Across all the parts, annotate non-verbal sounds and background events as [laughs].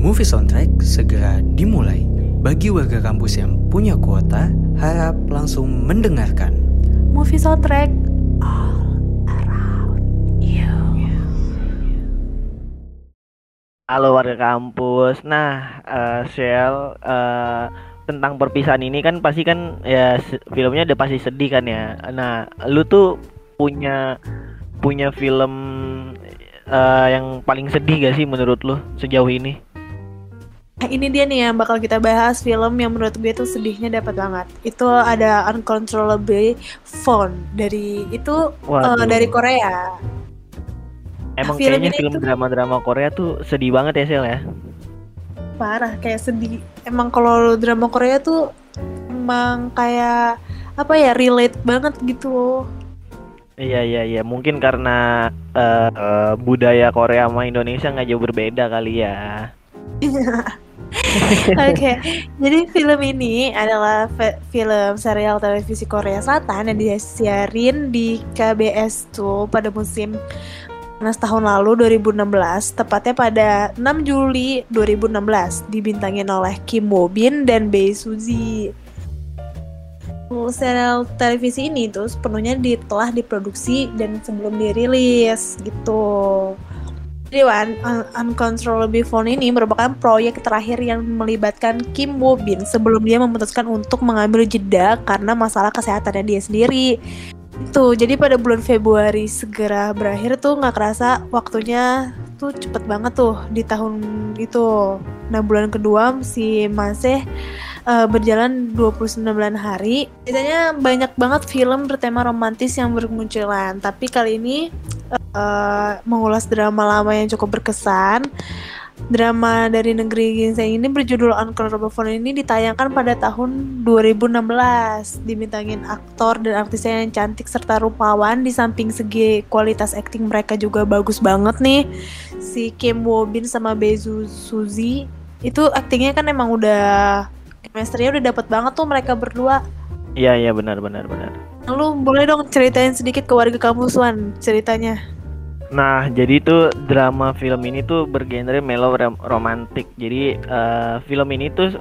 Movie Soundtrack segera dimulai. Bagi warga kampus yang punya kuota, harap langsung mendengarkan. Movie Soundtrack all around you. Halo warga kampus. Nah, uh, Shell uh, tentang perpisahan ini kan pasti kan ya filmnya udah pasti sedih kan ya. Nah, lu tuh punya punya film uh, yang paling sedih gak sih menurut lu sejauh ini? Nah, ini dia nih yang bakal kita bahas film yang menurut gue tuh sedihnya dapat banget. Itu ada Uncontrollably Phone dari itu uh, dari Korea. Emang film kayaknya film drama-drama Korea tuh sedih banget ya Shell ya. Parah kayak sedih. Emang kalau drama Korea tuh emang kayak apa ya relate banget gitu loh. Iya iya iya, mungkin karena uh, uh, budaya Korea sama Indonesia nggak jauh berbeda kali ya. [laughs] Oke, jadi film ini adalah film serial televisi Korea Selatan yang disiarin di KBS tuh pada musim panas tahun lalu 2016, tepatnya pada 6 Juli 2016, dibintangin oleh Kim Woo Bin dan Bae Suzy. Serial televisi ini tuh sepenuhnya di, telah diproduksi dan sebelum dirilis gitu. Jadi Un- Uncontrollably Phone ini merupakan proyek terakhir yang melibatkan Kim Woo Bin sebelum dia memutuskan untuk mengambil jeda karena masalah kesehatannya dia sendiri. Itu, jadi pada bulan Februari segera berakhir tuh nggak kerasa waktunya tuh cepet banget tuh di tahun itu. Nah bulan kedua si Masih eh, berjalan 29 hari. Biasanya banyak banget film bertema romantis yang bermunculan, tapi kali ini eh, mengulas drama lama yang cukup berkesan. Drama dari negeri ginseng ini berjudul Uncontrollable Phone ini ditayangkan pada tahun 2016. Dibintangin aktor dan aktrisnya yang cantik serta rupawan di samping segi kualitas akting mereka juga bagus banget nih. Si Kim Woo Bin sama Bae Su- Suzy itu aktingnya kan emang udah chemistry-nya udah dapet banget tuh mereka berdua. Iya iya benar benar benar. Lu boleh dong ceritain sedikit ke warga kampus Wan ceritanya. Nah, jadi itu drama film ini tuh bergenre melo rom- romantik. Jadi eh, film ini tuh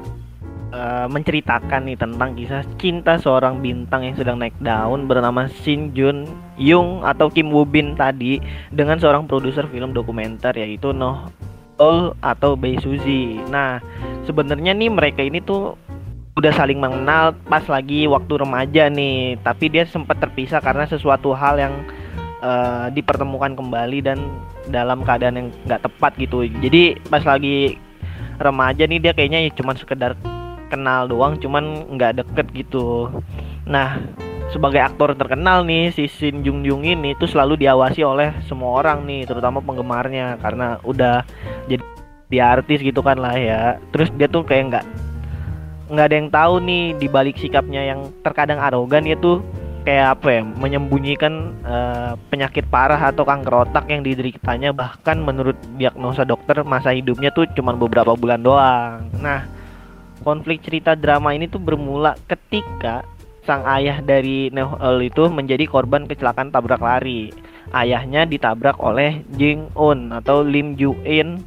eh, menceritakan nih tentang kisah cinta seorang bintang yang sedang naik daun bernama Shin Jun Young atau Kim Woo Bin tadi dengan seorang produser film dokumenter yaitu Noh Ol atau Bae Suzy. Nah, sebenarnya nih mereka ini tuh udah saling mengenal pas lagi waktu remaja nih, tapi dia sempat terpisah karena sesuatu hal yang eh, dipertemukan kembali dan dalam keadaan yang nggak tepat gitu. Jadi pas lagi remaja nih dia kayaknya ya cuman sekedar kenal doang, cuman nggak deket gitu. Nah sebagai aktor terkenal nih si Shin Jung Jung ini tuh selalu diawasi oleh semua orang nih, terutama penggemarnya karena udah jadi dia artis gitu kan lah ya. Terus dia tuh kayak nggak nggak ada yang tahu nih di balik sikapnya yang terkadang arogan dia tuh kayak apa ya menyembunyikan eh, penyakit parah atau kanker otak yang dideritanya bahkan menurut diagnosa dokter masa hidupnya tuh cuma beberapa bulan doang. Nah, konflik cerita drama ini tuh bermula ketika sang ayah dari Neol itu menjadi korban kecelakaan tabrak lari. Ayahnya ditabrak oleh Jing Un atau Lim Ju In,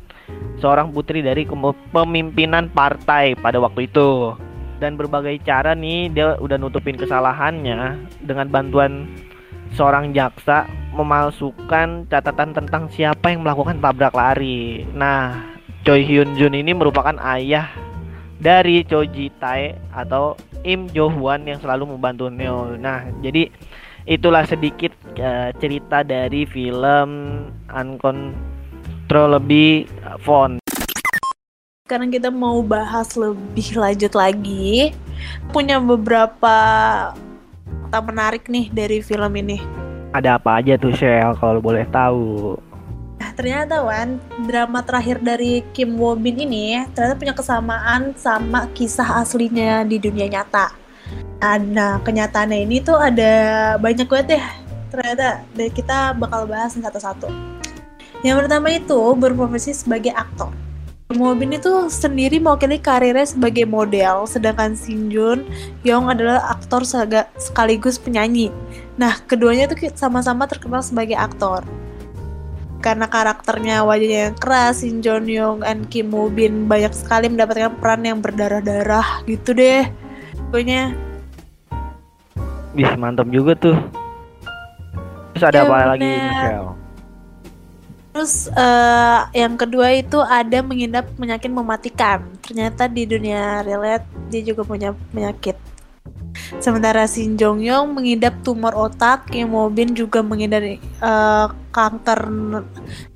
seorang putri dari pemimpinan partai pada waktu itu dan berbagai cara nih dia udah nutupin kesalahannya dengan bantuan seorang jaksa memalsukan catatan tentang siapa yang melakukan tabrak lari. Nah, Choi Hyun Jun ini merupakan ayah dari Cho Ji Tae atau Im Jo Hwan yang selalu membantu Neo. Nah, jadi itulah sedikit eh, cerita dari film Uncontrollably Phone. Sekarang kita mau bahas lebih lanjut lagi. Punya beberapa fakta menarik nih dari film ini. Ada apa aja tuh Shell kalau boleh tahu? Nah, ternyata Wan, drama terakhir dari Kim Woo Bin ini ternyata punya kesamaan sama kisah aslinya di dunia nyata. Nah, Nah, kenyataannya ini tuh ada banyak banget ya. Ternyata dan kita bakal bahas satu-satu. Yang pertama itu berprofesi sebagai aktor. Kim Woo Bin itu sendiri mewakili karirnya sebagai model, sedangkan Shin Jun Young adalah aktor sekaligus penyanyi. Nah, keduanya tuh sama-sama terkenal sebagai aktor. Karena karakternya wajahnya yang keras, Shin Jon Young dan Kim Woo Bin banyak sekali mendapatkan peran yang berdarah-darah gitu deh. Pokoknya Bisa mantap juga tuh. Terus ada Iya, apa lagi bener. Michelle? Terus eh, yang kedua itu ada mengidap penyakit mematikan. Ternyata di dunia relate dia juga punya penyakit. Sementara Shin Jong Yong mengidap tumor otak, Kim Woo Bin juga mengidap eh, kanker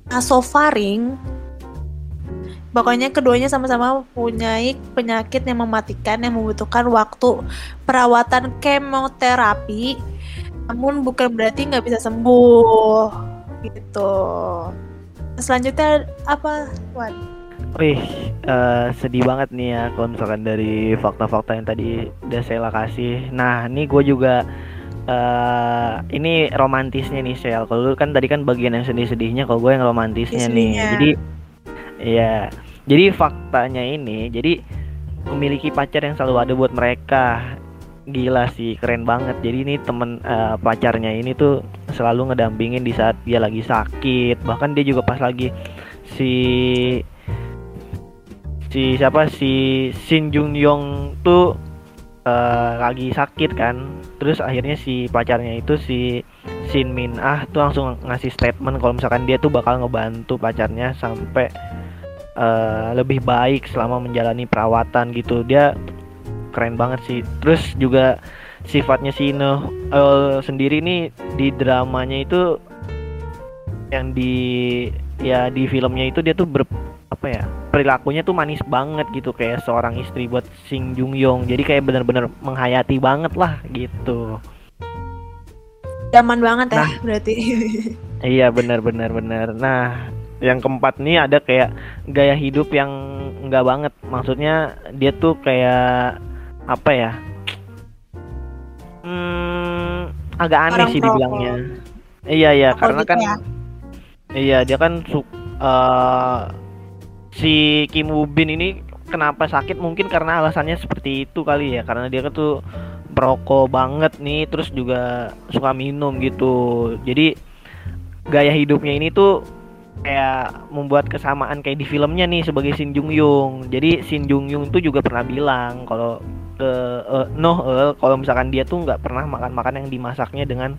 nasofaring. Pokoknya keduanya sama-sama punya penyakit yang mematikan yang membutuhkan waktu perawatan kemoterapi. Namun bukan berarti nggak bisa sembuh gitu. Selanjutnya apa, Wan? Wih, eh, sedih banget nih ya kalau misalkan dari fakta-fakta yang tadi udah saya kasih. Nah, ini gue juga eh ini romantisnya nih Sel. Kalau lu kan tadi kan bagian yang sedih-sedihnya, kalau gue yang romantisnya nih. Jadi, iya. Jadi faktanya ini, jadi memiliki pacar yang selalu ada buat mereka. Gila sih, keren banget. Jadi ini temen eh, pacarnya ini tuh selalu ngedampingin di saat dia lagi sakit. Bahkan dia juga pas lagi si si siapa si Shin Jung Yong tuh eh, lagi sakit kan. Terus akhirnya si pacarnya itu si Shin Min Ah tuh langsung ngasih statement kalau misalkan dia tuh bakal ngebantu pacarnya sampai eh, lebih baik selama menjalani perawatan gitu. Dia keren banget sih. Terus juga sifatnya si Noh Eul sendiri nih di dramanya itu yang di ya di filmnya itu dia tuh ber apa ya perilakunya tuh manis banget gitu kayak seorang istri buat Sing Jung Yong jadi kayak bener-bener menghayati banget lah gitu Zaman banget ya Nah. berarti. [laughs] iya bener bener bener nah yang keempat nih ada kayak gaya hidup yang enggak banget maksudnya dia tuh kayak apa ya hmm, agak aneh Orang sih perokok. dibilangnya iya iya karena gitu kan ya. Iya, dia kan su eh, si Kim Woo Bin ini kenapa sakit mungkin karena alasannya seperti itu kali ya, karena dia kan tuh perokok banget nih, terus juga suka minum gitu. Jadi gaya hidupnya ini tuh kayak membuat kesamaan kayak di filmnya nih sebagai Shin Jung Yung. Jadi Shin Jung Yung tuh juga pernah bilang kalau ke eh, Noh eh, kalau misalkan dia tuh nggak pernah makan makan yang dimasaknya dengan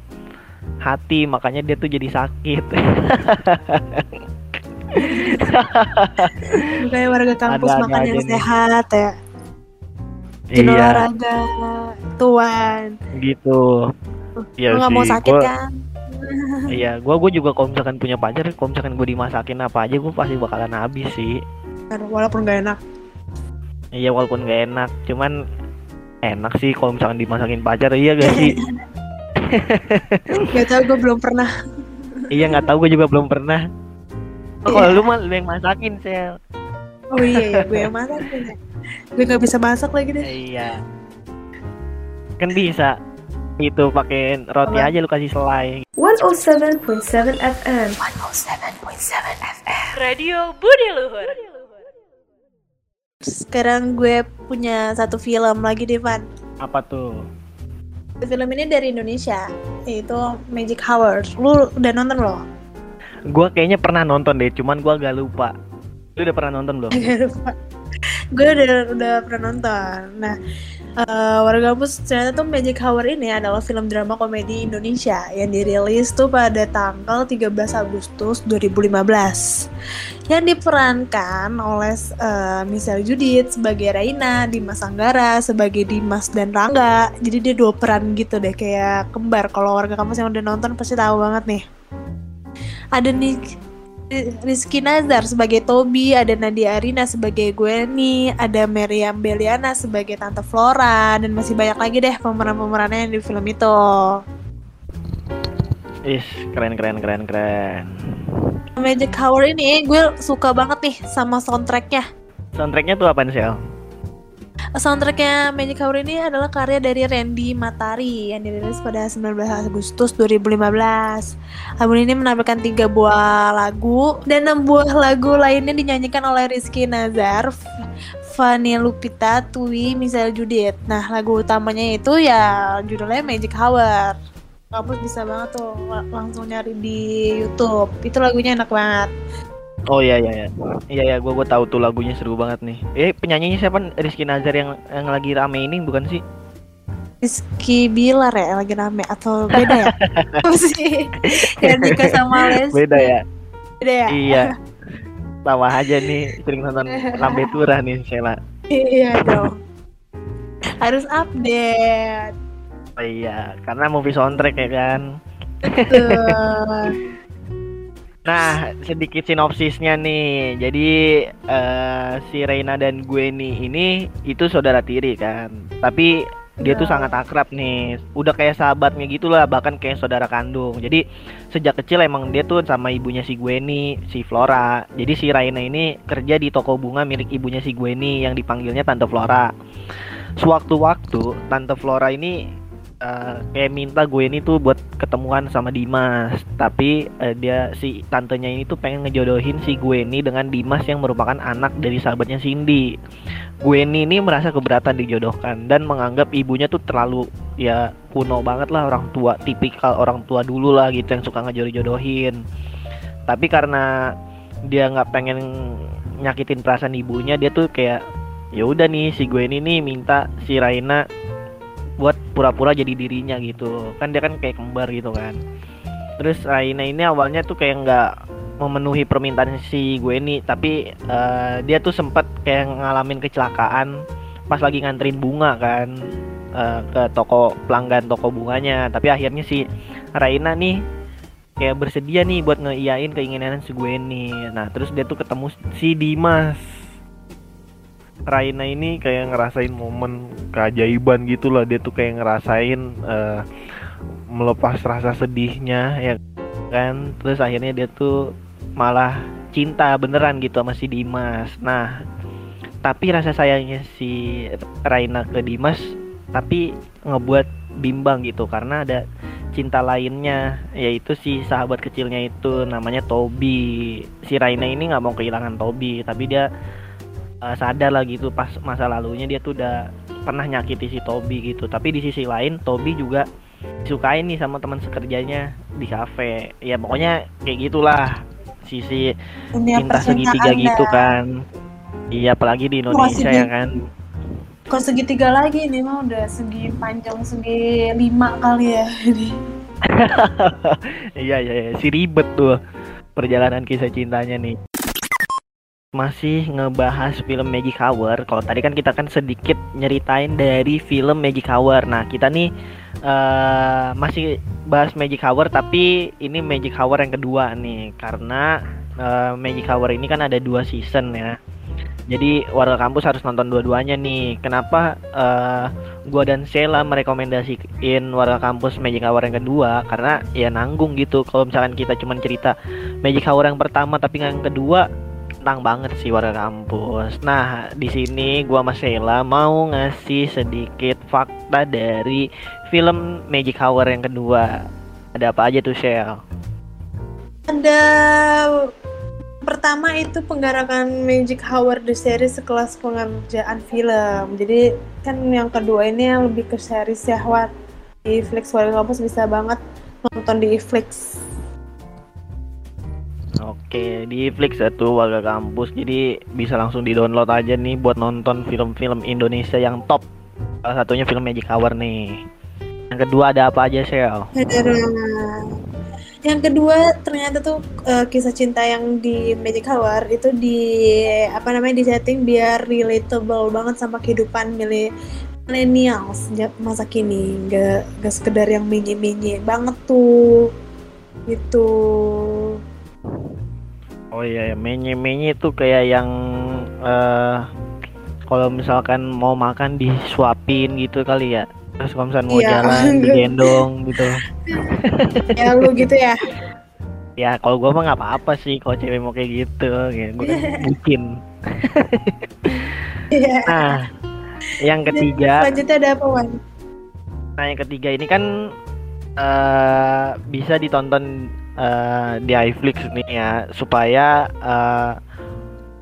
hati makanya dia tuh jadi sakit [laughs] [laughs] Kayak warga kampus Ada-ada makan yang nih. sehat ya. Rajin iya olahraga, tuan. gitu Iya Lu nggak mau sih, sakit gua- kan? [laughs] iya gua gua juga kalau misalkan punya pacar kalau misalkan gue dimasakin apa aja gue pasti bakalan habis sih Walaupun gak enak. iya walaupun gak enak cuman enak sih kalau misalkan dimasakin pacar iya gak sih [laughs] Gak tau gue belum pernah. iya nggak tahu gue juga belum pernah oh, kalau lu mah lu yang masakin sel Oh iya, iya gue yang masak. ya. Gue gak bisa masak lagi deh. iya kan bisa itu pakai roti Apa? aja lu kasih selai 107.7 FM. Radio Budi Luhur. Sekarang gue punya satu film lagi deh, Van. apa tuh Film ini dari Indonesia, yaitu Magic Hour. Lu udah nonton loh? Gue kayaknya pernah nonton deh cuman gue agak lupa lu udah pernah nonton belum Gak gue udah udah pernah nonton. Nah, eh, warga kampus ternyata tuh Magic Hour ini adalah film drama komedi Indonesia yang dirilis tuh pada tanggal 13 Agustus 2015 yang diperankan oleh eh, Michelle Judith sebagai Raina, Dimas Anggara sebagai Dimas dan Rangga. Jadi dia dua peran gitu deh kayak kembar. Kalau warga kampus yang udah nonton pasti tahu banget nih. Ada nih Rizky Nazar sebagai Toby, ada Nadia Arina sebagai Gwenny, ada Meriam Beliana sebagai Tante Flora, dan masih banyak lagi deh pemeran-pemerannya yang di film itu. Is keren keren keren keren. Magic Hour ini gue suka banget nih sama soundtracknya. Soundtracknya tuh apa sel? Soundtracknya Magic Hour ini adalah karya dari Randy Matari yang dirilis pada 19 Agustus 2015. Album ini menampilkan tiga buah lagu dan enam buah lagu lainnya dinyanyikan oleh Rizky Nazar, Fanny Lupita, Tui, Michelle Judith. Nah lagu utamanya itu ya judulnya Magic Hour. kampus bisa banget tuh la- langsung nyari di YouTube. Itu lagunya enak banget. Oh iya iya iya. Iya iya gua gua tahu tuh lagunya seru banget nih. Eh penyanyinya siapa? Rizky Nazar yang yang lagi rame ini bukan sih? Rizky Bilar ya yang lagi rame atau beda ya? [laughs] Apa sih? Yang nikah sama Les. Beda ya. Beda ya? Iya. Tawa aja nih sering nonton Lambe Turah nih Sheila. Iya dong. Harus update. Oh iya, karena movie soundtrack ya kan. Tuh. [laughs] Nah, sedikit sinopsisnya nih. Jadi eh, si Reina dan Gwenny ini itu saudara tiri kan. Tapi dia tuh Ya. sangat akrab nih. Udah kayak sahabatnya gitulah, bahkan kayak saudara kandung. Jadi sejak kecil emang dia tuh sama ibunya si Gwenny, si Flora. Jadi si Raina ini kerja di toko bunga milik ibunya si Gwenny yang dipanggilnya Tante Flora. Sewaktu-waktu Tante Flora ini eh, kayak minta Gwenny tuh buat ketemuan sama Dimas. Tapi eh, dia si tantenya ini tuh pengen ngejodohin si Gwenny dengan Dimas yang merupakan anak dari sahabatnya Cindy. Gwenny ini merasa keberatan dijodohkan dan menganggap ibunya tuh terlalu ya kuno banget lah orang tua tipikal orang tua dulu lah gitu yang suka ngejodoh-jodohin tapi karena dia nggak pengen nyakitin perasaan ibunya dia tuh kayak ya udah nih si Gwenny nih minta si Raina buat pura-pura jadi dirinya gitu. Kan dia kan kayak kembar gitu kan. Terus Raina ini awalnya tuh kayak nggak memenuhi permintaan si Gwenny tapi eh, dia tuh sempat kayak ngalamin kecelakaan pas lagi nganterin bunga kan eh, ke toko pelanggan toko bunganya. Tapi akhirnya si Raina nih kayak bersedia nih buat ngeiyain keinginan si Gwenny nah terus dia tuh ketemu si Dimas Raina ini kayak ngerasain momen keajaiban gitu lah dia tuh kayak ngerasain eh, melepas rasa sedihnya ya kan? Terus akhirnya dia tuh malah cinta beneran gitu sama si Dimas. Nah tapi rasa sayangnya si Raina ke Dimas tapi ngebuat bimbang gitu. Karena ada cinta lainnya yaitu si sahabat kecilnya itu namanya Toby. Si Raina ini nggak mau kehilangan Toby tapi dia eh, sadar lah gitu pas masa lalunya dia tuh udah pernah nyakiti si Toby gitu. Tapi di sisi lain Toby juga disukain nih sama teman sekerjanya di kafe. Ya pokoknya kayak gitulah. Sisi Dunia cinta segitiga percintaan gitu dah. kan. Iya apalagi di Indonesia ya kan. Kalau segitiga lagi ini mah udah segi panjang segi lima kali ya ini. [laughs] iya iya iya. si ribet tuh perjalanan kisah cintanya nih masih ngebahas film Magic Hour kalau tadi kan kita kan sedikit nyeritain dari film Magic Hour nah kita nih eh masih bahas Magic Hour tapi ini Magic Hour yang kedua nih. Karena eh, Magic Hour ini kan ada dua season ya. Jadi warga kampus harus nonton dua-duanya nih. Kenapa eh gua dan Sheila merekomendasiin warga kampus Magic Hour yang kedua? Karena ya nanggung gitu. Kalau misalkan kita cuman cerita Magic Hour yang pertama tapi yang kedua tentang banget sih warga kampus. Nah, di sini gua sama Sheila mau ngasih sedikit fakta dari film Magic Hour yang kedua. Ada apa aja tuh, Shell? Ada pertama itu penggarakan Magic Hour the series sekelas pengerjaan film. Jadi kan yang kedua ini yang lebih ke series ya Wat. Di Flix Warga Kampus bisa banget nonton di Flix. Oke, di Flix tuh warga kampus. Jadi bisa langsung di-download aja nih buat nonton film-film Indonesia yang top. Salah satunya film Magic Hour nih. Yang kedua ada apa aja, Shell? Yang kedua ternyata tuh eh, kisah cinta yang di Magic Hour itu di apa namanya di setting biar relatable banget sama kehidupan mili- millennials masa kini nggak nggak sekedar yang minyi-minyi banget tuh gitu Oh iya, ya, menye-menye tuh kayak yang eh kalau misalkan mau makan disuapin gitu kali ya. Terus kalau misalkan mau Iya. jalan [laughs] digendong gitu. ya lu gitu ya [laughs] Ya kalau gua mah nggak apa-apa sih kalau cewek mau kayak gitu. Ya, gua kan [laughs] bucin. Iya. Nah, yang ketiga selanjutnya ada apa Wan? Nah yang ketiga ini kan eh bisa ditonton eh, di iFlix nih ya supaya eh,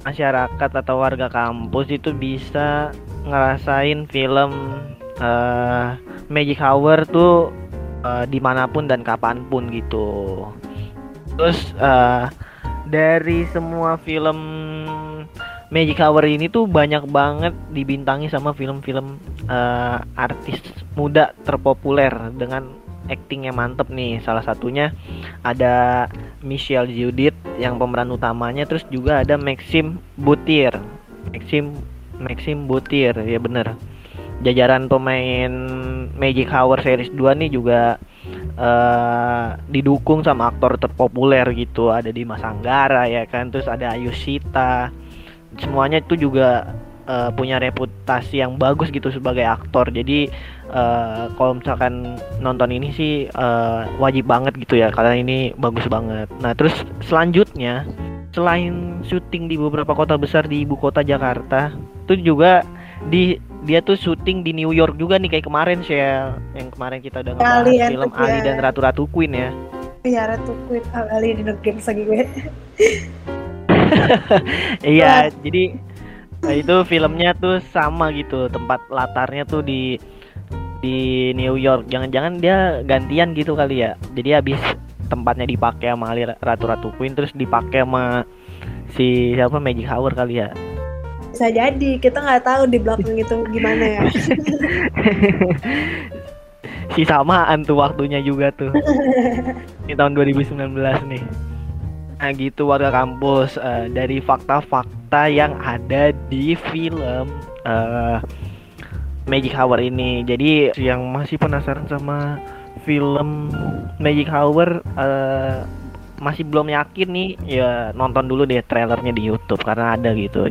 masyarakat atau warga kampus itu bisa ngerasain film eh, Magic Hour tuh uh, di mana pun dan kapan pun gitu. Terus uh, dari semua film Magic Hour ini tuh banyak banget dibintangi sama film-film uh, artis muda terpopuler dengan acting yang mantep nih. Salah satunya ada Michelle Judith yang pemeran utamanya terus juga ada Maxim Butir Maxim Maxim Butir ya bener. Jajaran pemain Magic Hour series 2 nih juga uh, didukung sama aktor terpopuler gitu. Ada di Mas Anggara ya kan? Terus ada Ayushita. Semuanya itu juga uh, punya reputasi yang bagus gitu sebagai aktor. Jadi uh, kalau misalkan nonton ini sih uh, wajib banget gitu ya karena ini bagus banget. Nah terus selanjutnya selain syuting di beberapa kota besar di ibu kota Jakarta itu juga di dia tuh syuting di New York juga nih kayak kemarin sih ya yang kemarin kita udah ngebahas film Ali dan Ratu Ratu Queen ya. Iya Ratu Queen. Ali di Games lagi gue. [laughs] iya, jadi nah itu filmnya tuh sama gitu, tempat latarnya tuh di di New York. Jangan-jangan dia gantian gitu kali ya. Jadi habis tempatnya dipakai sama Ali Ratu Ratu Queen terus dipakai sama si siapa Magic Hour kali ya bisa jadi kita nggak tahu di belakang itu gimana ya [laughs] si samaan tuh waktunya juga tuh di tahun 2019 nih nah gitu warga kampus uh, dari fakta-fakta yang ada di film uh, Magic Hour ini jadi yang masih penasaran sama film Magic Hour uh, masih belum yakin nih ya nonton dulu deh trailernya di YouTube karena ada gitu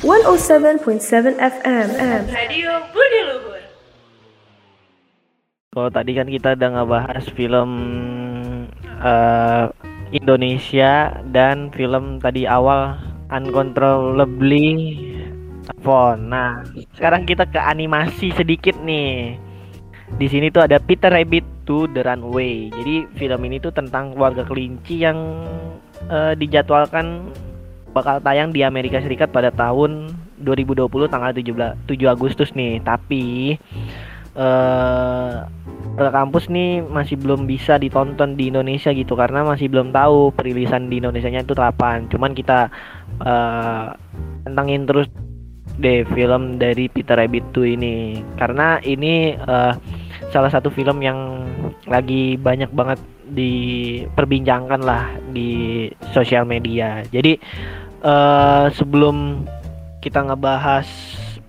107.7 FM. Radio Budi Luhur. Kalau tadi kan kita udah ngebahas film uh, Indonesia dan film tadi awal Uncontrollably Phone. Nah, sekarang kita ke animasi sedikit nih. Di sini tuh ada Peter Rabbit to the Runway. Jadi film ini tuh tentang keluarga kelinci yang uh, dijadwalkan bakal tayang di Amerika Serikat pada tahun 2020 tanggal 17 7 Agustus nih. Tapi eh uh, kampus nih masih belum bisa ditonton di Indonesia gitu karena masih belum tahu perilisan di Indonesia-nya itu kapan. Cuman kita uh, tentangin terus deh film dari Peter Rabbit 2 ini karena ini uh, salah satu film yang lagi banyak banget diperbincangkan lah di sosial media. Jadi uh, sebelum kita ngebahas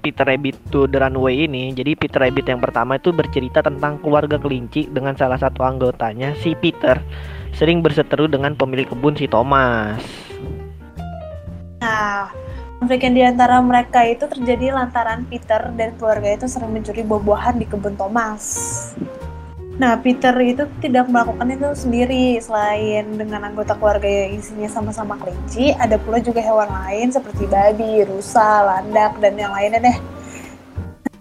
Peter Rabbit to the Runway ini, jadi Peter Rabbit yang pertama itu bercerita tentang keluarga kelinci dengan salah satu anggotanya si Peter sering berseteru dengan pemilik kebun si Thomas. Nah, konflik yang di antara mereka itu terjadi lantaran Peter dan keluarga itu sering mencuri buah-buahan di kebun Thomas. Nah, Peter itu tidak melakukan itu sendiri. Selain dengan anggota keluarga yang isinya sama-sama kelinci, ada pula juga hewan lain seperti babi, rusa, landak, dan yang lainnya deh.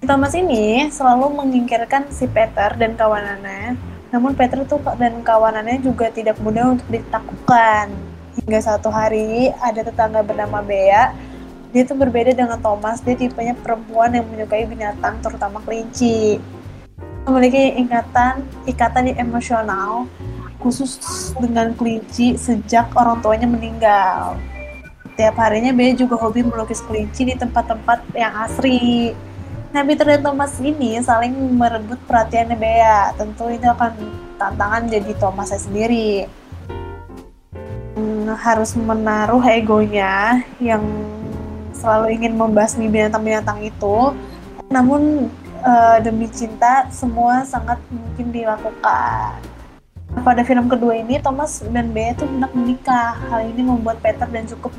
Thomas ini selalu menyingkirkan si Peter dan kawanannya. Namun Peter tuh dan kawanannya juga tidak mudah untuk ditaklukkan. Hingga satu hari ada tetangga bernama Bea. Dia tuh berbeda dengan Thomas. Dia tipenya perempuan yang menyukai binatang, terutama kelinci memiliki ikatan ikatan emosional khusus dengan kelinci sejak orang tuanya meninggal. Tiap harinya Bea juga hobi melukis kelinci di tempat-tempat yang asri. Nah, Peter dan Thomas ini saling merebut perhatiannya Bea. Tentu itu akan tantangan jadi Thomas sendiri. Hmm, harus menaruh egonya yang selalu ingin membasmi binatang-binatang itu. Namun uh, demi cinta semua sangat mungkin dilakukan. Pada film kedua ini Thomas dan Bea tuh hendak menikah. Hal ini membuat Peter dan cukup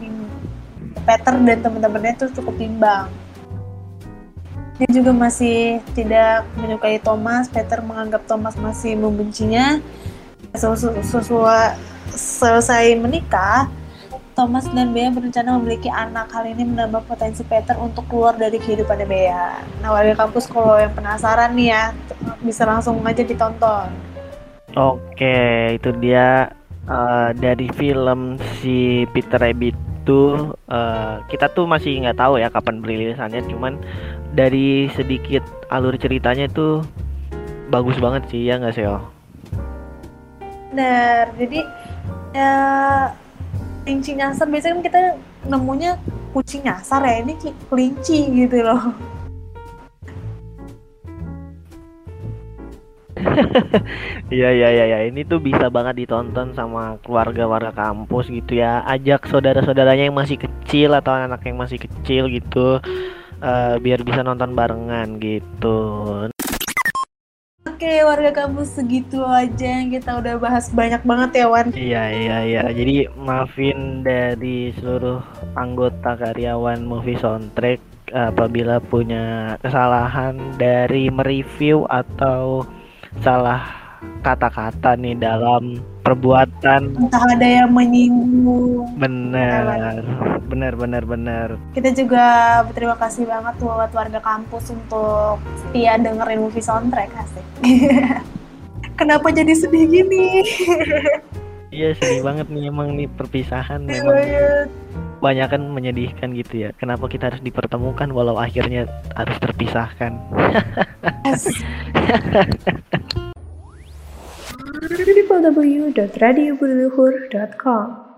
Peter dan teman-temannya tuh cukup bimbang. Dia juga masih tidak menyukai Thomas. Peter menganggap Thomas masih membencinya. Sesuai selesai menikah, Thomas dan Bea berencana memiliki anak. Hal ini menambah potensi Peter untuk keluar dari kehidupan Bea. Nah, warga kampus kalau yang penasaran nih ya, bisa langsung aja ditonton. Oke, itu dia uh, dari film si Peter Rabbit itu uh, kita tuh masih nggak tahu ya kapan perilisannya, cuman dari sedikit alur ceritanya tuh bagus banget sih ya nggak sih Bener, jadi ya kelinci nyasar biasanya kan kita nemunya kucing nyasar ya ini kelinci gitu loh. [laughs] Iya iya iya ya. ini tuh bisa banget ditonton sama keluarga-warga kampus gitu ya. Ajak saudara-saudaranya yang masih kecil atau anak yang masih kecil gitu eh, biar bisa nonton barengan gitu. Oke warga kampus segitu aja yang kita udah bahas banyak banget ya Wan. Iya iya iya. Jadi maafin dari seluruh anggota karyawan movie soundtrack apabila punya kesalahan dari mereview atau salah kata-kata nih dalam perbuatan Entah ada yang menyinggung. benar benar benar benar Kita juga berterima kasih banget buat warga kampus untuk setia dengerin movie soundtrack asik. [laughs] Kenapa jadi sedih gini? [laughs] iya sedih banget nih emang nih perpisahan Sedih memang banget. banyak kan menyedihkan gitu ya kenapa kita harus dipertemukan walau akhirnya harus terpisahkan [laughs] www.radiobuleluhur.com